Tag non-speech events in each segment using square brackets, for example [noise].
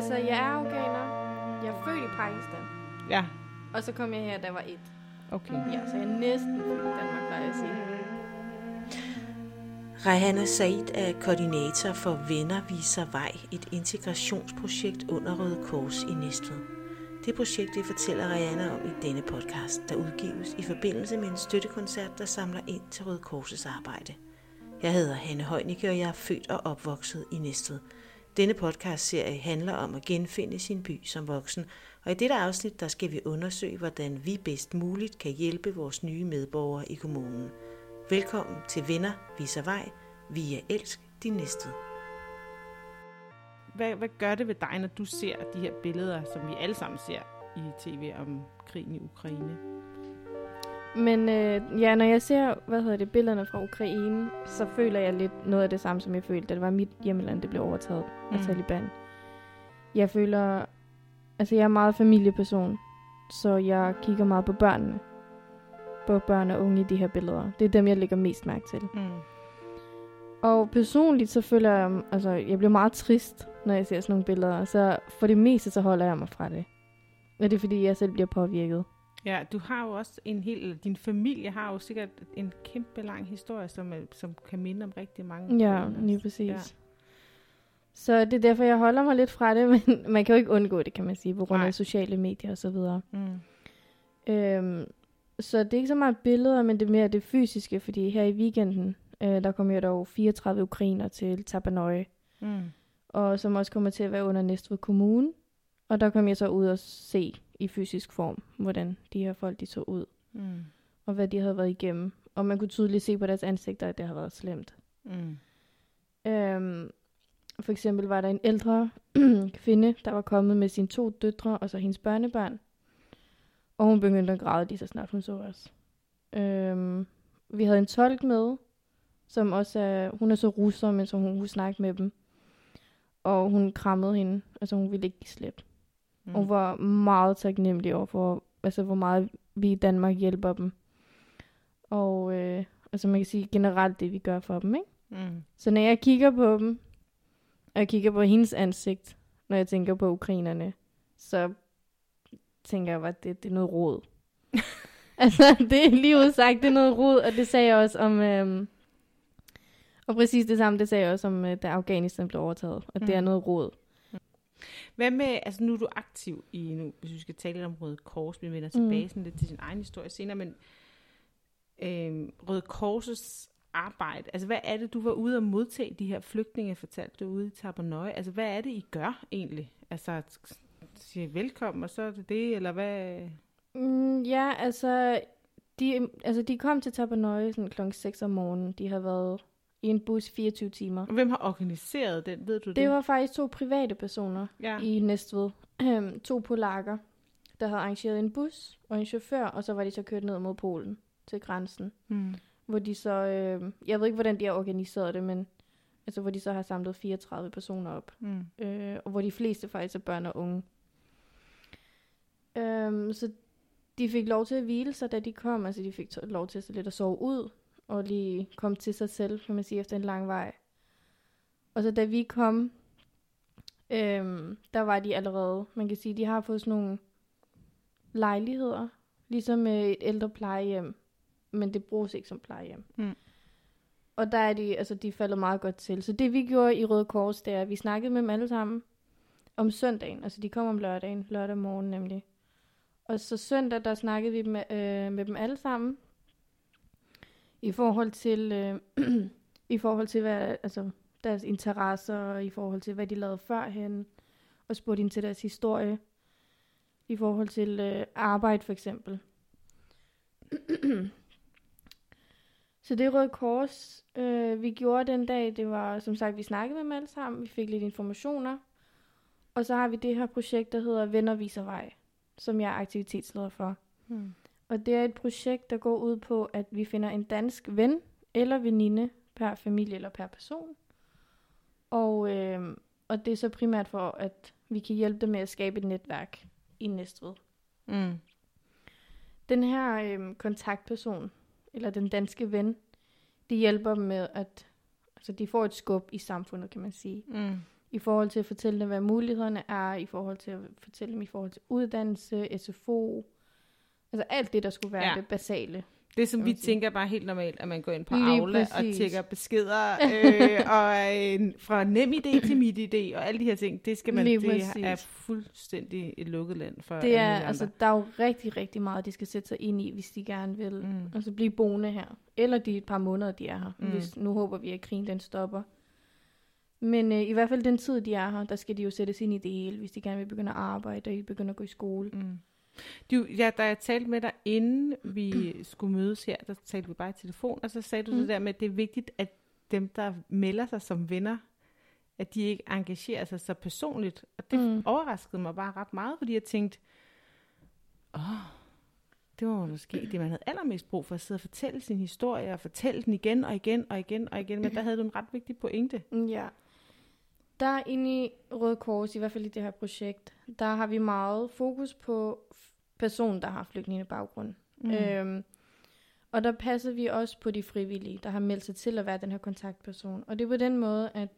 Altså, jeg er afghaner. Jeg er født i Pakistan. Ja, Og så kom jeg her, da jeg var et. okay. Ja, så jeg er næsten født i Danmark, plejer jeg at sige. Rehana Said er koordinator for Venner Viser Vej, et integrationsprojekt under Røde Kors i Næstved. Det projekt det fortæller Rehana om i denne podcast, der udgives i forbindelse med en støttekoncert, der samler ind til Røde Kors' arbejde. Jeg hedder Hanne Højnicke, og jeg er født og opvokset i Næstved. Denne podcast-serie handler om at genfinde sin by som voksen, og i dette afsnit der skal vi undersøge, hvordan vi bedst muligt kan hjælpe vores nye medborgere i kommunen. Velkommen til Venner Viser Vej via Elsk din næste. Hvad, hvad gør det ved dig, når du ser de her billeder, som vi alle sammen ser i tv om krigen i Ukraine? Men øh, ja, når jeg ser, hvad hedder det, billederne fra Ukraine, så føler jeg lidt noget af det samme, som jeg følte, da det var mit hjemland, det blev overtaget mm. af. Taliban. Jeg føler, altså jeg er meget familieperson, så jeg kigger meget på børnene. På børn og unge i de her billeder. Det er dem, jeg lægger mest mærke til. Mm. Og personligt så føler jeg, altså jeg bliver meget trist, når jeg ser sådan nogle billeder. Så for det meste, så holder jeg mig fra det. Og det er fordi, jeg selv bliver påvirket. Ja, du har jo også en hel, din familie har jo sikkert en kæmpe lang historie, som, er- som kan minde om rigtig mange. Ja, lige præcis. Ja. Ja. Så det er derfor, jeg holder mig lidt fra det, [laughs] men man kan jo ikke undgå det, kan man sige, på grund Nej. af sociale medier og så videre. Mm. Øhm, så det er ikke så meget billeder, men det er mere det fysiske, fordi her i weekenden, øh, der kommer jo dog 34 ukrainer til Tabanøje, Mm. og som også kommer til at være under Næstved Kommune. Og der kom jeg så ud og se i fysisk form, hvordan de her folk de så ud, Mm. og hvad de havde været igennem. Og man kunne tydeligt se på deres ansigter, at det har været slemt. Mm. Øhm, for eksempel var der en ældre [clears throat] kvinde, der var kommet med sine to døtre og så hendes børnebørn. Og hun begyndte at græde lige så snart hun så os. Øhm, vi havde en tolk med, som også er, hun er så russer, men så hun kunne snakke med dem. Og hun krammede hende, altså hun ville ikke give slip. Mm. Mm. Hun var meget taknemmelig over for, altså hvor meget vi i Danmark hjælper dem. Og øh, altså man kan sige generelt det, vi gør for dem, ikke? Mm. Så når jeg kigger på dem, og jeg kigger på hendes ansigt, når jeg tænker på ukrainerne, så tænker jeg, at det, det er noget råd. [laughs] altså, det er lige udsagt, det er noget råd, og det sagde jeg også om... Øhm, og præcis det samme, det sagde jeg også om, øh, da Afghanistan blev overtaget, og det er Mm. noget råd. Hvad med, altså nu er du aktiv i, nu, hvis vi skal tale lidt om Røde Kors, vi vender tilbage sådan lidt til sin egen historie senere, men øh, Røde Kors' arbejde, altså hvad er det, du var ude og modtage de her flygtninge, fortalte du ude i Tabernøje, altså hvad er det, I gør egentlig? Altså, at sige velkommen, og så er det det, eller hvad? Mm, ja, altså de, altså, de kom til Tabanøje sådan klokken 6 om morgenen. De har været i en bus 24 timer. Og hvem har organiseret den, ved du det? Det var faktisk to private personer, ja. i Næstved. Øhm, to polakker, der havde arrangeret en bus og en chauffør, og så var de så kørt ned mod Polen til grænsen. Mm. Hvor de så, øh, jeg ved ikke, hvordan de har organiseret det, men altså, hvor de så har samlet 34 personer op. Mm. Øh, og hvor de fleste faktisk er børn og unge. Øhm, så de fik lov til at hvile sig, da de kom. Altså, de fik lov til så lidt at sove ud, og lige komme til sig selv, kan man sige, efter en lang vej. Og så da vi kom, øhm, der var de allerede, man kan sige, de har fået sådan nogle lejligheder, ligesom øh, et ældre plejehjem, men det bruges ikke som plejehjem. Mm. Og der er de, altså de faldet meget godt til. Så det vi gjorde i Røde Kors, det er, at vi snakkede med dem alle sammen om søndagen. Altså de kom om lørdagen, lørdag morgen nemlig. Og så søndag, der snakkede vi med, øh, med dem alle sammen. I forhold til, øh, [clears throat] i forhold til hvad, altså, deres interesser, og i forhold til, hvad de lavede førhen. Og spurgte ind til deres historie. I forhold til øh, arbejde for eksempel. [clears throat] Så det Røde Kors, øh, vi gjorde den dag. Det var, som sagt, vi snakkede med dem alle sammen. Vi fik lidt informationer. Og så har vi det her projekt, der hedder Venner Viser Vej, som jeg er aktivitetsleder for. Hmm. Og det er et projekt, der går ud på, at vi finder en dansk ven eller veninde per familie eller per person. Og, øh, og det er så primært for, at vi kan hjælpe dem med at skabe et netværk i Næstved. Mm. Den her øh, kontaktperson, eller den danske ven, de hjælper dem med, at altså, de får et skub i samfundet, kan man sige. Mm. i forhold til at fortælle dem, hvad mulighederne er, i forhold til at fortælle dem i forhold til uddannelse, SFO, altså alt det, der skulle være Ja. det basale. Det, som vi sige. tænker bare helt normalt, at man går ind på Lige Aula og præcis. tjekker beskeder, [laughs] øh, og øh, fra nem idé til mit idé, og alle de her ting, det skal man, Lige det præcis. er fuldstændig et lukket land for Det er, altså, der er jo rigtig, rigtig meget, de skal sætte sig ind i, hvis de gerne vil Mm. altså blive boende her. Eller de et par måneder, de er her. Mm. Hvis, nu håber vi, at krigen den stopper. Men øh, i hvert fald den tid, de er her, der skal de jo sættes ind i det hele, hvis de gerne vil begynde at arbejde, og de begynder at gå i skole. Mm. Du, ja, da jeg talte med dig, inden vi [clears throat] skulle mødes her, der talte vi bare i telefon, og så sagde du mm. Det der med, at det er vigtigt, at dem, der melder sig som venner, at de ikke engagerer sig så personligt. Og det mm. Overraskede mig bare ret meget, fordi jeg tænkte, åh, det var måske det, man havde allermest brug for, at sidde og fortælle sin historie, og fortælle den igen og igen og igen og igen, men der havde du en ret vigtig pointe. Ja. Der inde i Røde Kors, i hvert fald i det her projekt, der har vi meget fokus på personen, der har flygtningebaggrund. Mm. Øhm, og der passer vi også på de frivillige, der har meldt sig til at være den her kontaktperson. Og det er på den måde, at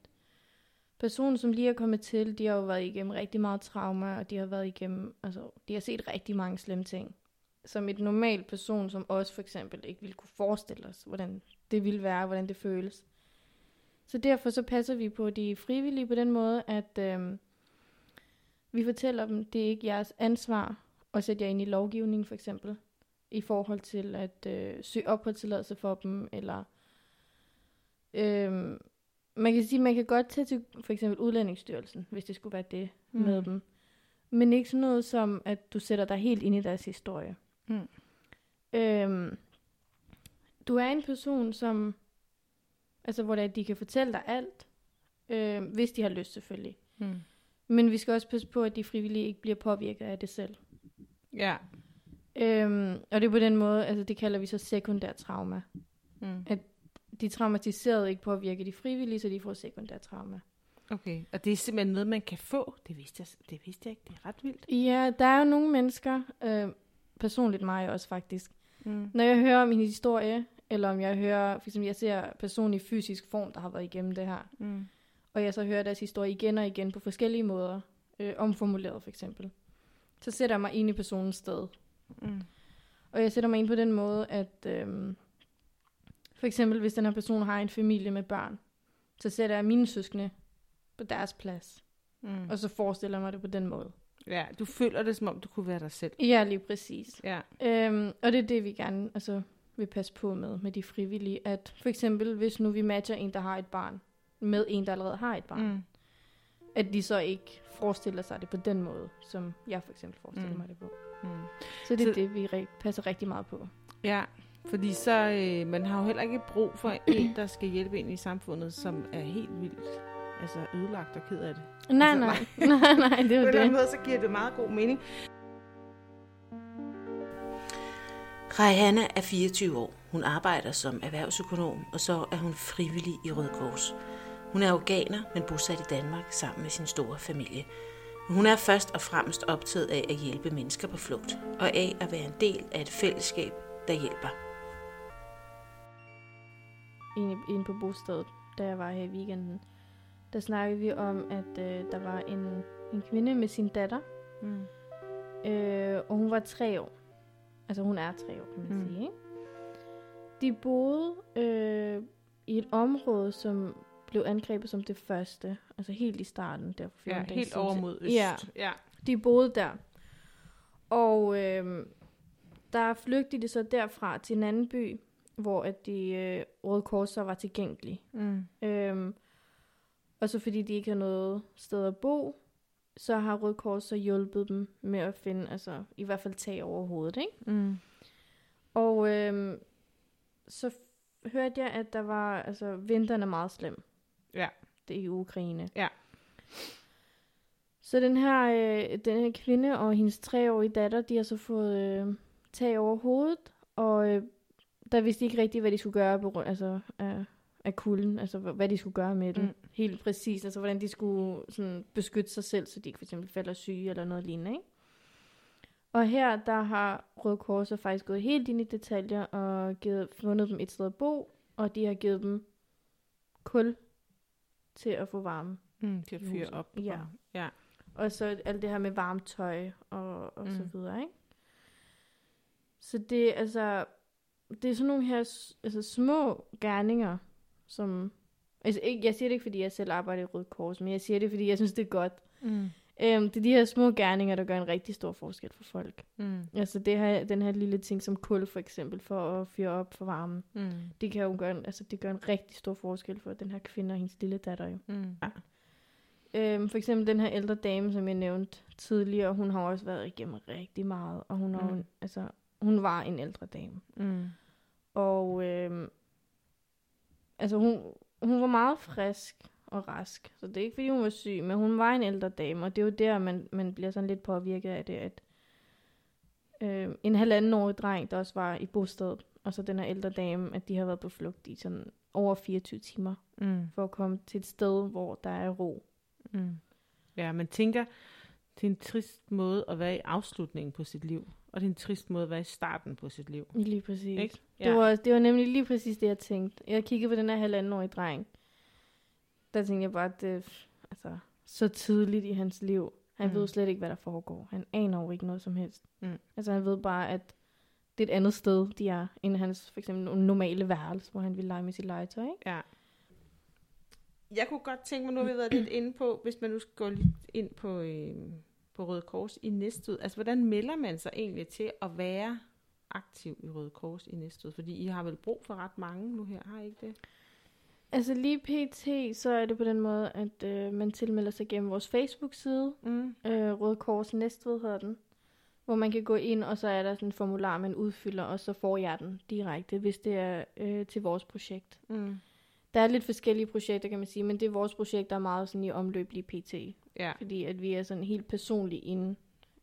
personen, som lige er kommet til, de har jo været igennem rigtig meget trauma, og de har været igennem, altså, de har set rigtig mange slemme ting. Som et normal person, som os for eksempel ikke ville kunne forestille os, hvordan det ville være, hvordan det føles. Så derfor så passer vi på de frivillige på den måde, at øhm, vi fortæller dem, det er ikke jeres ansvar at sætte jer ind i lovgivningen for eksempel, i forhold til at øh, søge opholdstilladelse for dem, eller øhm, man kan sige, man kan godt tage til for eksempel Udlændingsstyrelsen, hvis det skulle være det Mm. med dem. Men ikke sådan noget som, at du sætter dig helt ind i deres historie. Mm. Øhm, du er en person, som, altså hvor det er, de kan fortælle dig alt, øh, hvis de har lyst selvfølgelig. Mm. Men vi skal også passe på, at de frivillige ikke bliver påvirket af det selv. Ja. Øhm, og det er på den måde, altså det kalder vi så sekundær trauma. Mm. De traumatiserede ikke påvirker de frivillige, så de får sekundær trauma. Okay, og det er simpelthen noget, man kan få. Det vidste jeg, det vidste jeg ikke. Det er ret vildt. Ja, der er jo nogle mennesker, øh, personligt mig også faktisk, Mm. Når jeg hører min historie, eller om jeg hører, for eksempel jeg ser personer i fysisk form, der har været igennem det her, Mm. og jeg så hører deres historie igen og igen på forskellige måder, øh, omformuleret for eksempel, så sætter jeg mig ind i personens sted. Mm. Og jeg sætter mig ind på den måde, at øh, for eksempel hvis den her person har en familie med børn, så sætter jeg mine søskende på deres plads, Mm. og så forestiller jeg mig det på den måde. Ja, du føler det, som om du kunne være dig selv. Ja, lige præcis. Ja. Øhm, og det er det, vi gerne altså, vil passe på med, med de frivillige. At for eksempel, hvis nu vi matcher en, der har et barn, med en, der allerede har et barn, mm. At de så ikke forestiller sig det på den måde, som jeg for eksempel forestiller Mm. mig det på. Mm. Så det er Så- det, vi re- passer rigtig meget på. Ja, fordi så, øh, man har jo heller ikke brug for en, der skal hjælpe ind i samfundet, som er helt vildt altså ødelagt og ked af det. Nej, Altså, nej, nej, [laughs] nej, det er På jo en eller anden det. måde, så giver det meget god mening. Rejhanna er 24 år. Hun arbejder som erhvervsøkonom, og så er hun frivillig i Røde Kors. Hun er afghaner, men bosat i Danmark sammen med sin store familie. Hun er først og fremmest optaget af at hjælpe mennesker på flugt, og af at være en del af et fællesskab, der hjælper. Inde, på bostedet, da jeg var her i weekenden, der snakkede vi om, at øh, der var en, en kvinde med sin datter, Mm. Øh, og hun var tre år. Altså hun er tre år, kan man mm. sige. Ikke? De boede øh, i et område, som blev angrebet som det første. Altså helt i starten. Der for 14 Ja, helt siden. over mod øst. Ja, ja. de boede der. Og øh, der flygtede de så derfra til en anden by, hvor at de øh, Røde Kors så var tilgængelige. Mm. Øhm, og så fordi de ikke har noget sted at bo, så har Røde Kors så hjulpet dem med at finde, altså i hvert fald tag over hovedet, ikke? Mm. Og øhm, så hørte jeg, at der var, altså vinteren er meget slem. Ja. Det er i Ukraine. Ja. Så den her, øh, den her kvinde og hendes treårige datter, de har så fået øh, tag over hovedet, og øh, der vidste de ikke rigtigt, hvad de skulle gøre på grund altså, af, af kulden, altså hva- hvad de skulle gøre med den. Mm. Mm. Helt præcis, altså hvordan de skulle sådan, beskytte sig selv, så de ikke for eksempel falder syge eller noget lignende, ikke? Og her, der har Røde Kors så faktisk gået helt ind i detaljer og givet, fundet dem et sted at bo, og de har givet dem kul til at få varme. Mm, til at fyre op. Ja. Og, ja. Og så alt det her med varmt tøj og, og mm. så videre, ikke? Så det, altså, det er sådan nogle her altså, små gerninger, som... Altså, ikke, jeg siger det ikke, fordi jeg selv arbejder i Røde Kors, men jeg siger det, fordi jeg synes, det er godt. Mm. Øhm, det er de her små gerninger, der gør en rigtig stor forskel for folk. Mm. Altså det her, den her lille ting som kul for eksempel, for at fyre op for varmen. Mm. Det kan jo gøre, en- altså det gør en rigtig stor forskel for den her kvinde og hendes lille datter jo. Mm. Øhm, for eksempel den her ældre dame, som jeg nævnte tidligere, hun har også været igennem rigtig meget, og hun, har, Mm. mm. altså, hun var en ældre dame. Mm. Og øhm, altså hun, hun var meget frisk og rask, så det er ikke fordi hun var syg, men hun var en ældre dame, og det er jo der, man, man bliver sådan lidt påvirket af det, at øhm, en halvandenårig dreng, der også var i bostedet, og så den her ældre dame, at de har været på flugt i sådan over 24 timer, Mm. for at komme til et sted, hvor der er ro. Mm. Ja, man tænker, det er en trist måde at være i afslutningen på sit liv, og det er en trist måde at være i starten på sit liv. Lige præcis. Ikke? Det, var, det var nemlig lige præcis det, jeg tænkte. Jeg kiggede på den her halvandenårige dreng. Der tænkte jeg bare, at det altså, så tidligt i hans liv. Han Mm. mm. ved slet ikke, hvad der foregår. Han aner jo ikke noget som helst. Mm. Altså han ved bare, at det er et andet sted, de er, end hans for eksempel normale værelse, hvor han vil lege med sit legetøj. Ikke? Ja. Jeg kunne godt tænke mig, nu har vi været lidt inde på, hvis man nu skal gå lidt ind på, øh, på Røde Kors i Næstved. Altså, hvordan melder man sig egentlig til at være aktiv i Røde Kors i Næstved? Fordi I har vel brug for ret mange nu her, har I ikke det? Altså lige pt, så er det på den måde, at øh, man tilmelder sig gennem vores Facebook-side. Mm. Øh, Røde Kors Næstved hedder den. Hvor man kan gå ind, og så er der sådan en formular, man udfylder, og så får jeg den direkte, hvis det er øh, til vores projekt. Mm. Der er lidt forskellige projekter, kan man sige, men det er vores projekt, der er meget sådan i omløb lige pt. Ja. Fordi at vi er sådan helt personligt inde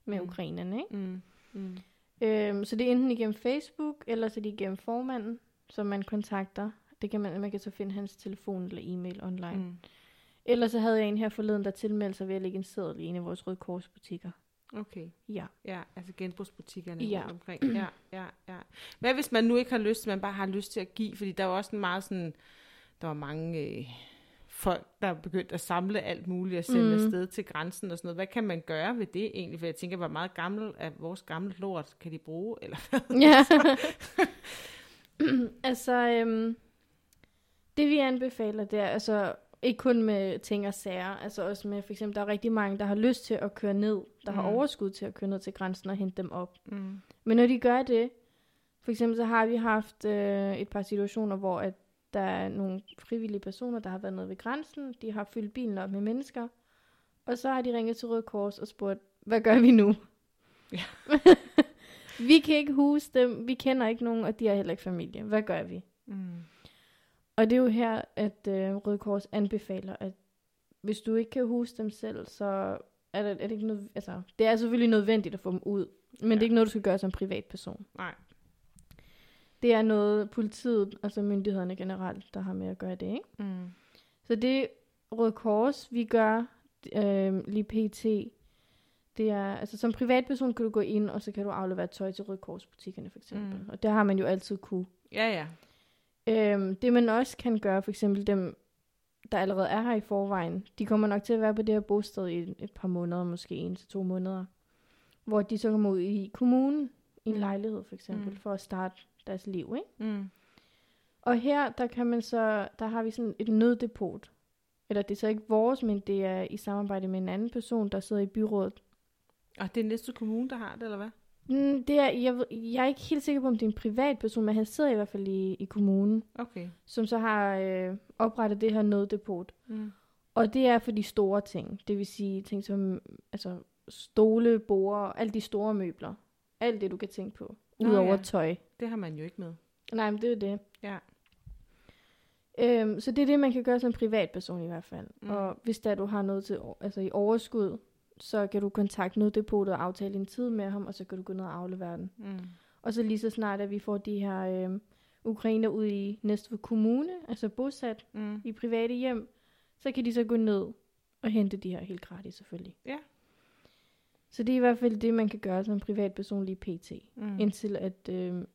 med Mm. ukrainerne, ikke? Mm. Mm. Øhm, så det er enten igennem Facebook, eller så er det igennem formanden, som man kontakter. Det kan man, man kan så finde hans telefon eller e-mail online. Mm. Ellers så havde jeg en her forleden, der tilmeldte sig ved at lægge en seddel i en af vores Røde Kors butikker. Okay. Ja. Ja, altså genbrugsbutikkerne Ja. rundt omkring. Ja, ja, ja. Hvad hvis man nu ikke har lyst, man bare har lyst til at give? Fordi der er jo også en meget sådan, der var mange øh, folk, der er begyndt at samle alt muligt og sende mm. Afsted til grænsen og sådan noget. Hvad kan man gøre ved det egentlig? For jeg tænker, hvor meget gammel af vores gamle lort kan de bruge? Eller Ja. [laughs] [clears throat] altså, øhm, det vi anbefaler, det er altså ikke kun med ting og sager, altså også med for eksempel, der er rigtig mange, der har lyst til at køre ned, der mm. har overskud til at køre ned til grænsen og hente dem op. mm. Men når de gør det, for eksempel så har vi haft øh, et par situationer, hvor at der er nogle frivillige personer, der har været nede ved grænsen, de har fyldt bilen op med mennesker, og så har de ringet til Røde Kors og spurgt, hvad gør vi nu? Ja. [laughs] vi kan ikke huse dem, vi kender ikke nogen, og de har heller ikke familie. Hvad gør vi? Mm. Og det er jo her, at øh, Røde Kors anbefaler, at hvis du ikke kan huse dem selv, så er det, er det ikke noget, altså, det er selvfølgelig nødvendigt at få dem ud, men ja. det er ikke noget, du skal gøre som privatperson. Nej. Det er noget, politiet, altså myndighederne generelt, der har med at gøre det, ikke? Mm. Så det Røde Kors, vi gør øh, lige pt, det er, altså som privatperson kan du gå ind, og så kan du aflevere tøj til Røde Kors butikkerne for eksempel. Mm. Og det har man jo altid kunne. Ja, ja. Øhm, det man også kan gøre, for eksempel dem, der allerede er her i forvejen, de kommer nok til at være på det her bosted i et, par måneder, måske en til to måneder, hvor de så kommer ud i kommunen, i en Mm. lejlighed for eksempel, Mm. for at starte deres liv, ikke? Mm. Og her, der kan man så, der har vi sådan et nøddepot. Eller det er så ikke vores, men det er i samarbejde med en anden person, der sidder i byrådet. Og det er næste kommune, der har det, eller hvad? Mm, det er, jeg, jeg er ikke helt sikker på, om det er en privat person, men han sidder i hvert fald i, i kommunen, Okay. som så har øh, oprettet det her nøddepot. Mm. Og det er for de store ting. Det vil sige ting som altså, stole, borer, alle de store møbler. Alt det, du kan tænke på. Nå, Udover ja. tøj. Det har man jo ikke med. Nej, men det er jo det. Ja. Øhm, så det er det, man kan gøre som privatperson i hvert fald. Mm. Og hvis der du har noget til, altså i overskud, så kan du kontakte nøddepotet og aftale en tid med ham, og så kan du gå ned og aflevere den. Mm. Og så lige så snart, at vi får de her øhm, ukrainer ud i Næstved Kommune, altså bosat Mm. i private hjem, så kan de så gå ned og hente de her helt gratis selvfølgelig. Ja. Så det er i hvert fald det, man kan gøre som privatperson lige pt. Mm. Indtil at øh,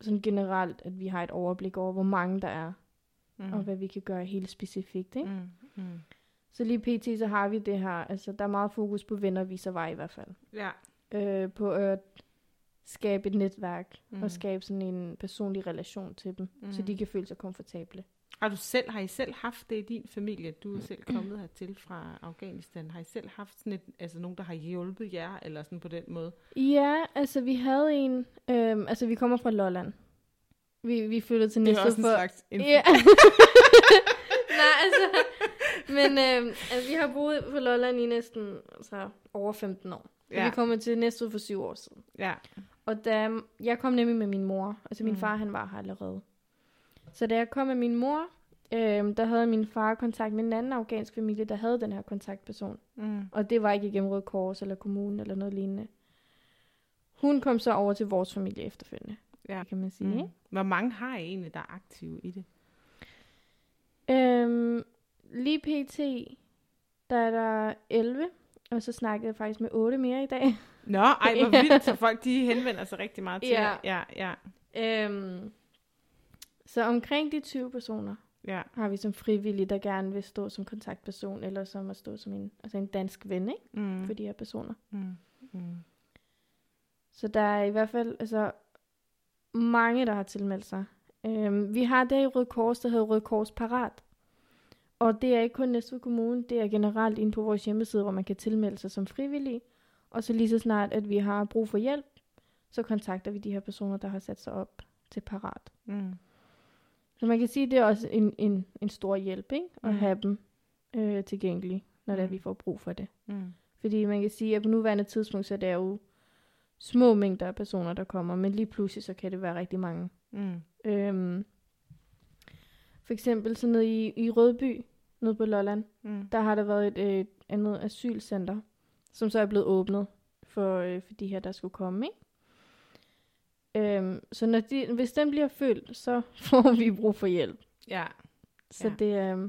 sådan generelt, at vi har et overblik over, hvor mange der er, Mm. mm. og hvad vi kan gøre helt specifikt. Ikke? Mm. Mm. Så lige pt. så har vi det her, altså der er meget fokus på venner viser vej i hvert fald. Ja. Øh, på at skabe et netværk mm. Mm. og skabe sådan en personlig relation til dem, mm. så Mm. de kan føle sig komfortable. Har du selv, har I selv haft det i din familie? Du er selv kommet hertil fra Afghanistan. Har I selv haft sådan et, altså nogen, der har hjulpet jer, eller sådan på den måde? Ja, altså vi havde en, øhm, altså vi kommer fra Lolland. Vi, vi flyttede til Det er Næstved også en for... slags... En, Ja. [laughs] Nej, altså... Men øhm, altså, vi har boet på Lolland i næsten altså, over 15 år. Ja. Vi kom til Næstved for syv år siden. ja. Og da jeg kom nemlig med min mor, altså min Mm. far han var her allerede. Så da jeg kom med min mor, øhm, der havde min far kontakt med en anden afghansk familie, der havde den her kontaktperson. Mm. Og det var ikke igennem Røde Kors eller kommunen eller noget lignende. Hun kom så over til vores familie efterfølgende, Ja. kan man sige. Mm. Hvor mange har I egentlig, der er aktive i det? Øhm, lige pt, der er der 11, og så snakkede jeg faktisk med 8 mere i dag. Nå, ej, hvor [laughs] vildt, så folk de henvender sig rigtig meget til Ja. Ja, ja, Øhm, så omkring de 20 personer ja. har vi som frivillige, der gerne vil stå som kontaktperson, eller som at stå som en, altså en dansk ven ikke? Mm. for de her personer. Mm. Mm. Så der er i hvert fald altså, mange, der har tilmeldt sig. Øhm, vi har der i Røde Kors, der hedder Røde Kors Parat. Og det er ikke kun Næstved Kommune, det er generelt inde på vores hjemmeside, hvor man kan tilmelde sig som frivillig. Og så lige så snart, at vi har brug for hjælp, så kontakter vi de her personer, der har sat sig op til Parat. Mm. Så man kan sige, at det er også en, en, en stor hjælp, ikke? At Mm. have dem øh, tilgængelige, når det er, Mm. vi får brug for det. Mm. Fordi man kan sige, at på nuværende tidspunkt, så er det jo små mængder af personer, der kommer, men lige pludselig, så kan det være rigtig mange. Mm. Øhm, for eksempel så nede i, i Rødby, nede på Lolland, Mm. der har der været et øh, andet asylcenter, som så er blevet åbnet for, øh, for de her, der skulle komme, ikke? Øhm, så når de, hvis den bliver fyldt, så [laughs] får vi brug for hjælp. Ja. Så Ja. det er...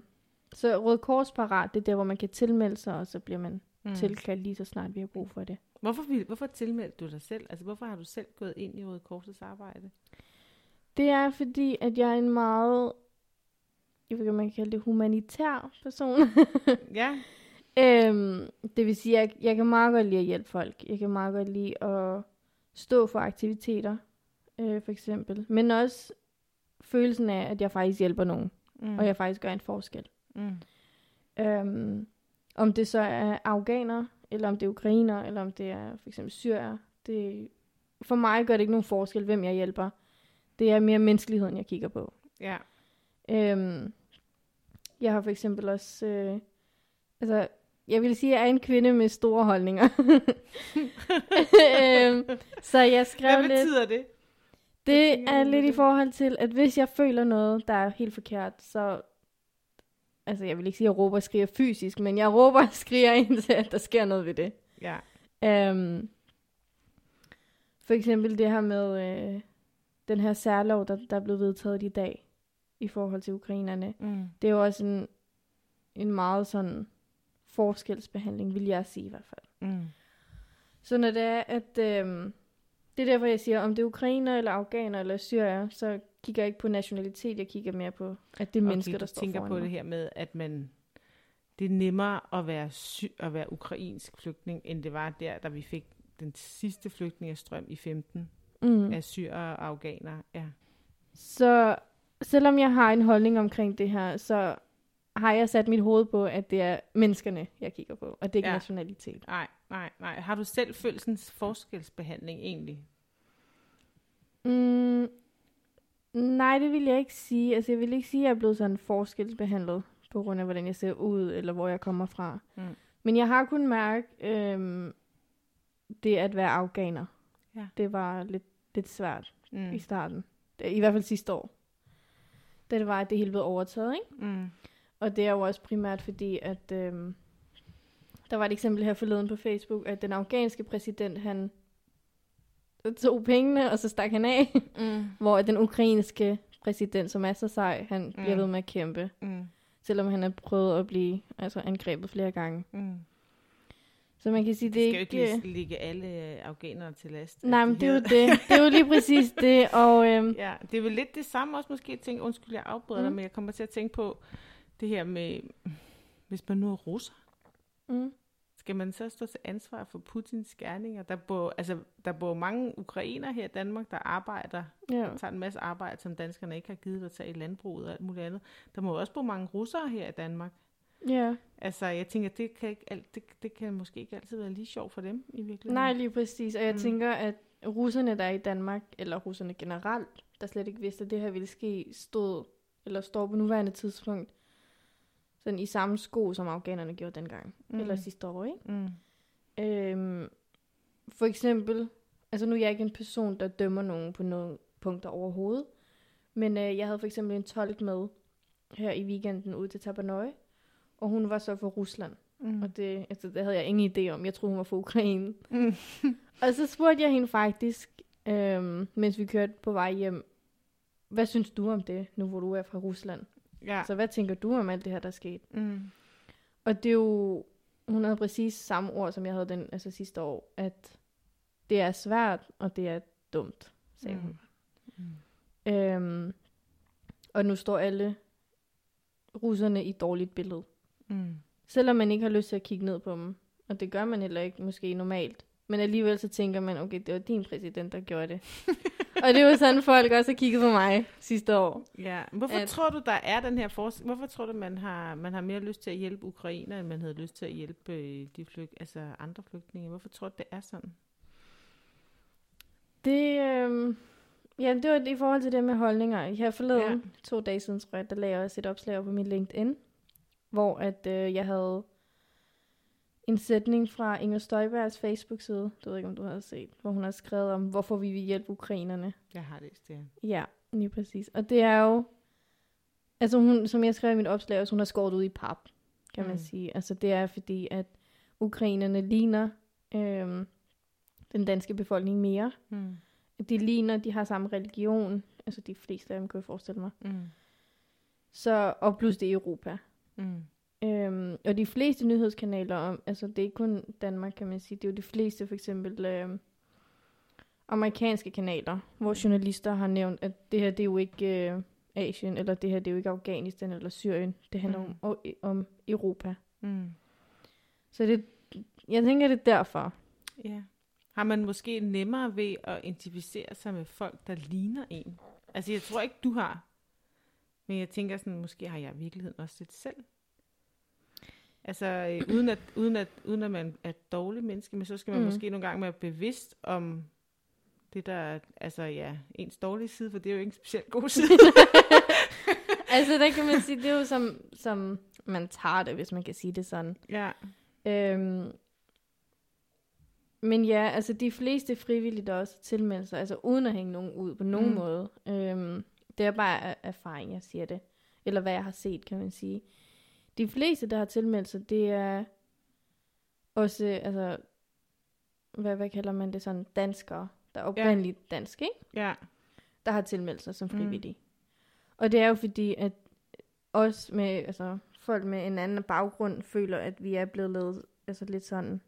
Så Røde Kors parat, det er der, hvor man kan tilmelde sig, og så bliver man Mm. mm. tilkaldt lige så snart, vi har brug for det. Hvorfor, vil, hvorfor tilmeldte du dig selv? Altså, hvorfor har du selv gået ind i Røde Korsets arbejde? Det er fordi, at jeg er en meget, jeg ved ikke, om man kan kalde det humanitær person. [laughs] Ja. øhm, det vil sige, at jeg, jeg kan meget godt lide at hjælpe folk. Jeg kan meget godt lide at stå for aktiviteter, øh, for eksempel. Men også følelsen af, at jeg faktisk hjælper nogen, Mm. og jeg faktisk gør en forskel. Mm. Øhm, om det så er afghaner, eller om det er ukrainer, eller om det er for eksempel syrer. Det, for mig gør det ikke nogen forskel, hvem jeg hjælper. Det er mere menneskeligheden, jeg kigger på. Ja. Øhm, jeg har for eksempel også... Øh, altså, jeg vil sige, at jeg er en kvinde med store holdninger. [laughs] øhm, så jeg skrev Hvad lidt... betyder det? Det tænker er lidt i det? forhold til, at hvis jeg føler noget, der er helt forkert, så... Altså, jeg vil ikke sige, at jeg råber og skriger fysisk, men jeg råber og skriger indtil, at der sker noget ved det. Ja. Um, for eksempel det her med øh, den her særlov, der, der er blevet vedtaget i dag i forhold til ukrainerne. Mm. Det er jo også en, en meget sådan forskelsbehandling, vil jeg sige i hvert fald. Mm. Så når det er, at... Øhm, det er derfor, jeg siger, om det er ukrainer, eller afghaner, eller syrier, så kigger ikke på nationalitet, jeg kigger mere på, at det er mennesker, okay, der står tænker foran på mig. det her med, at man det er nemmere at være, sy- at være ukrainsk flygtning, end det var der, da vi fik den sidste flygtningestrøm i 15 Mm. af syrere og afghanere. Ja. Så selvom jeg har en holdning omkring det her, så har jeg sat mit hoved på, at det er menneskerne, jeg kigger på, og det er ikke ja. nationalitet. Nej, nej, nej. Har du selv følt sådan en forskelsbehandling egentlig? Mm, nej, det vil jeg ikke sige. Altså, jeg vil ikke sige, at jeg er blevet sådan forskelsbehandlet, på grund af, hvordan jeg ser ud, eller hvor jeg kommer fra. Mm. Men jeg har kun mærke øhm, det at være afghaner. Ja. Det var lidt, lidt svært Mm. i starten. I hvert fald sidste år. Da det var, at det hele blev overtaget, ikke? Mm. Og det er jo også primært fordi, at øhm, der var et eksempel her forleden på Facebook, at den afghanske præsident, han tog pengene, og så stak han af. Mm. [laughs] hvor den ukrainske præsident, som er så sej, han mm. bliver ved med at kæmpe. Mm. Selvom han har prøvet at blive altså, angrebet flere gange. Mm. Så man kan sige, det Det skal jo ikke... ikke lige ligge alle øh, afghanere til last. Nej, men det er jo det. Det er jo lige præcis [laughs] det. Og øhm, Ja, det er vel lidt det samme også måske. Jeg tænker, undskyld, jeg afbryder mm. dig, men jeg kommer til at tænke på det her med, hvis man nu er russer, Mm. Skal man så stå til ansvar for Putins gerninger? Der bor, altså, der bor mange ukrainer her i Danmark, der arbejder, Ja. tager en masse arbejde, som danskerne ikke har givet at tage i landbruget og alt muligt andet. Der må også bo mange russere her i Danmark. ja. Altså, jeg tænker, det kan, ikke, alt, det, det kan måske ikke altid være lige sjovt for dem i virkeligheden. Nej, lige præcis. Og jeg mm. tænker, at russerne, der er i Danmark, eller russerne generelt, der slet ikke vidste, at det her ville ske, stod, eller står på nuværende tidspunkt, sådan i samme sko, som afghanerne gjorde dengang, Mm. eller sidste år, ikke? Mm. Øhm, for eksempel, altså nu er jeg ikke en person, der dømmer nogen på nogle punkter overhovedet, men øh, jeg havde for eksempel en tolk med her i weekenden ude til Tabanøje, og hun var så fra Rusland, Mm. og det, altså, det havde jeg ingen idé om. Jeg troede, hun var fra Ukraine. Mm. [laughs] Og så spurgte jeg hende faktisk, øhm, mens vi kørte på vej hjem, hvad synes du om det, nu hvor du er fra Rusland? Ja. Så hvad tænker du om alt det her, der er sket? Mm. Og det er jo, hun havde præcis samme ord, som jeg havde den altså sidste år, at det er svært, og det er dumt, sagde Mm. hun. Mm. Øhm, og nu står alle russerne i dårligt billede. Mm. Selvom man ikke har lyst til at kigge ned på dem. Og det gør man heller ikke måske normalt. Men alligevel så tænker man, okay, det var din præsident, der gjorde det. [laughs] og det var sådan, folk også har kigget på mig sidste år. Ja, hvorfor At- tror du, der er den her forskel? Hvorfor tror du, man har, man har mere lyst til at hjælpe ukrainer, end man havde lyst til at hjælpe øh, de flyg, altså andre flygtninge? Hvorfor tror du, det er sådan? Det, øhm, ja, det var i forhold til det med holdninger. Her forleden, Ja. ja. to dage siden, tror jeg, der lagde jeg også et opslag op på min LinkedIn, hvor at øh, jeg havde en sætning fra Inger Støjbergs Facebook-side, du ved ikke, om du har set, hvor hun har skrevet om, hvorfor vi vil hjælpe ukrainerne. Jeg har læst det. Ja, lige præcis. Og det er jo, altså hun, som jeg skrev i mit opslag, hun har skåret ud i pap, kan man Mm. sige. Altså det er fordi, at ukrainerne ligner øhm, den danske befolkning mere. Mm. De ligner, de har samme religion, altså de fleste af dem, kan jeg forestille mig. Mm. Så, og plus det er Europa. Mm. Øhm, og de fleste nyhedskanaler om, altså det er ikke kun Danmark, kan man sige, det er jo de fleste for eksempel øhm, amerikanske kanaler, hvor journalister har nævnt, at det her det er jo ikke øh, Asien, eller det her det er jo ikke Afghanistan eller Syrien, det handler Mm. om, om Europa. Mm. Så det, jeg tænker, det er derfor. Ja. Har man måske nemmere ved at identificere sig med folk, der ligner en? Altså, jeg tror ikke, du har. Men jeg tænker sådan, måske har jeg i virkeligheden også lidt selv. Altså, øh, uden, at, uden, at, uden at man er et dårligt menneske, men så skal man mm. Måske nogle gange være bevidst om det der, er, altså ja, ens dårlige side, for det er jo ikke en specielt god side. [laughs] altså der kan man sige, det er jo som, som man tager det, hvis man kan sige det sådan. ja. Øhm, men ja, altså de fleste frivillige, der også tilmelder sig, altså uden at hænge nogen ud på nogen Mm. måde. Øhm, det er bare erfaring, jeg siger det. Eller hvad jeg har set, kan man sige. De fleste, der har tilmeldt sig, det er også, altså, hvad, hvad kalder man det sådan, danskere, der er oprindeligt ja. danske, ikke? Ja. der har tilmeldt sig som Mm. frivillige. Mm. Og det er jo fordi, at os med, altså folk med en anden baggrund føler, at vi er blevet lavet, altså lidt sådan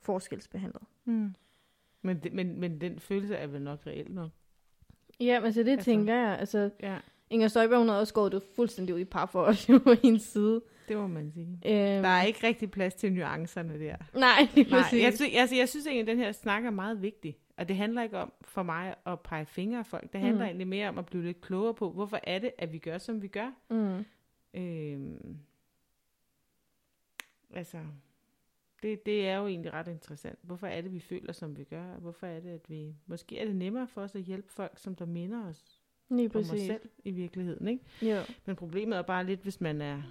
forskelsbehandlet. Mm. Men, det, men, men den følelse er vel nok reelt nok. Ja, men så det altså, tænker jeg. Altså, Ja, Inger Støjberg, hun havde også gået det fuldstændig ud i par for os på hendes side. det må man sige. Øhm, Der er ikke rigtig plads til nuancerne der. Nej, lige Nej, præcis. jeg, sy- altså, jeg synes egentlig, at den her snak er meget vigtig. Og det handler ikke om for mig at pege fingre af folk. Det handler mm. Egentlig mere om at blive lidt klogere på, hvorfor er det, at vi gør, som vi gør. Mm. Øhm, altså, det, det er jo egentlig ret interessant. Hvorfor er det, vi føler, som vi gør? Hvorfor er det, at vi... Måske er det nemmere for os at hjælpe folk, som der minder os Lige os præcis. selv i virkeligheden, ikke? Jo. Men problemet er bare lidt, hvis man er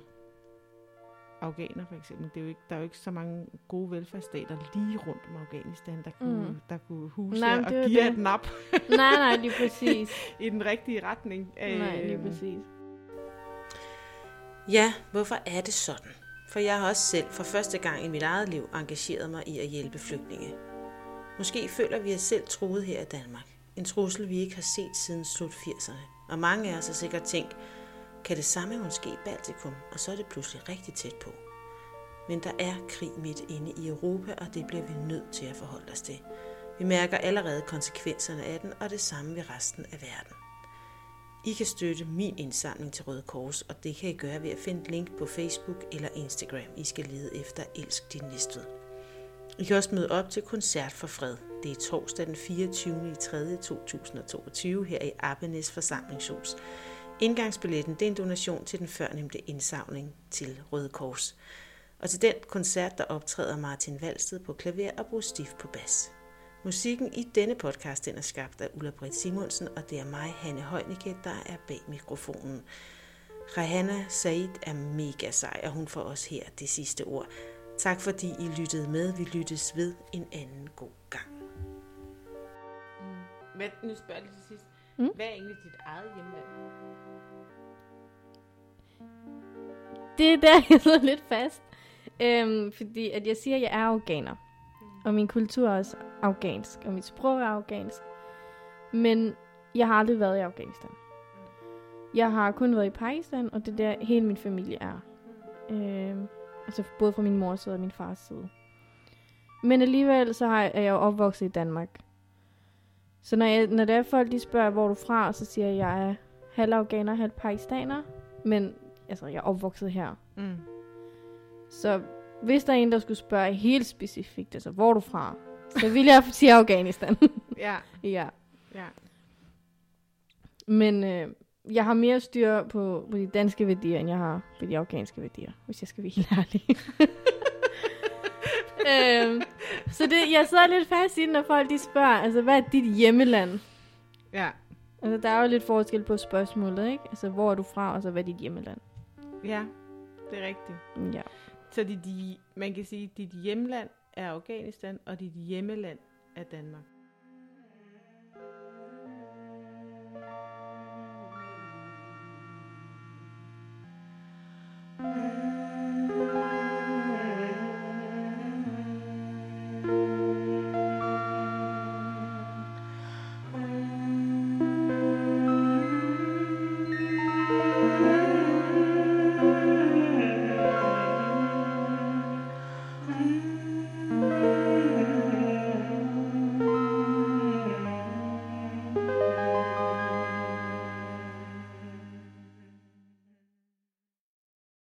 afghaner for eksempel. Det er jo ikke, der er jo ikke så mange gode velfærdsstater lige rundt om Afghanistan, der kunne, mm. Der kunne huse Nej, og give det. et nap nej, nej, lige præcis. [laughs] i den rigtige retning. nej, lige Øhm, præcis. Ja, hvorfor er det sådan? For jeg har også selv for første gang i mit eget liv engageret mig i at hjælpe flygtninge. Måske føler vi os selv truet her i Danmark. En trussel, vi ikke har set siden slut 80'erne. Og mange af os har sikkert tænkt, kan det samme måske i Baltikum, og så er det pludselig rigtig tæt på. Men der er krig midt inde i Europa, og det bliver vi nødt til at forholde os til. Vi mærker allerede konsekvenserne af den, og det samme ved resten af verden. I kan støtte min indsamling til Røde Kors, og det kan I gøre ved at finde et link på Facebook eller Instagram. I skal lede efter Elsk din Næstved. I kan også møde op til Koncert for Fred. Det er torsdag den 24. i 3. 2022 her i Appenes forsamlingshus. Indgangsbilletten det er en donation til den førnævnte indsamling til Røde Kors. Og til den koncert, der optræder Martin Valsted på klaver og Bruce Stift på bas. Musikken i denne podcast den er skabt af Ulla Britt Simonsen, og det er mig, Hanne Højnicke, der er bag mikrofonen. Rehana Said er mega sej, og hun får også her det sidste ord. Tak fordi I lyttede med. Vi lyttes ved en anden god gang. Hvad, nu spørger jeg til sidst. Mm? Mm? Hvad er egentlig dit eget hjemland? Det er der, [laughs] jeg sidder lidt fast. Øhm, fordi at jeg siger, at jeg er afghaner. Og min kultur er også afghansk. Og mit sprog er afghansk. Men jeg har aldrig været i Afghanistan. Jeg har kun været i Pakistan, og det er der hele min familie er. Øhm, altså både fra min mors side og min fars side. Men alligevel så har, er jeg jo opvokset i Danmark. Så når, jeg, når der er folk, de spørger, hvor du fra, så siger jeg, at jeg er halv afghaner, halv pakistaner. Men altså, jeg er opvokset her. Mm. Så hvis der er en, der skulle spørge helt specifikt, altså hvor er du fra, så vil jeg sige Afghanistan. [laughs] Ja, ja. ja. Men øh, jeg har mere styr på, på de danske værdier, end jeg har på de afghanske værdier, hvis jeg skal være helt ærlig. [laughs] øhm, så det, jeg sidder lidt fast i, når folk de spørger, altså hvad er dit hjemmeland? Ja, Altså der er jo lidt forskel på spørgsmålet, ikke? Altså hvor er du fra, og så hvad er dit hjemmeland? ja, det er rigtigt. Ja. Så dit, man kan sige, at dit hjemland er Afghanistan, og dit hjemmeland er Danmark. Mm-hmm.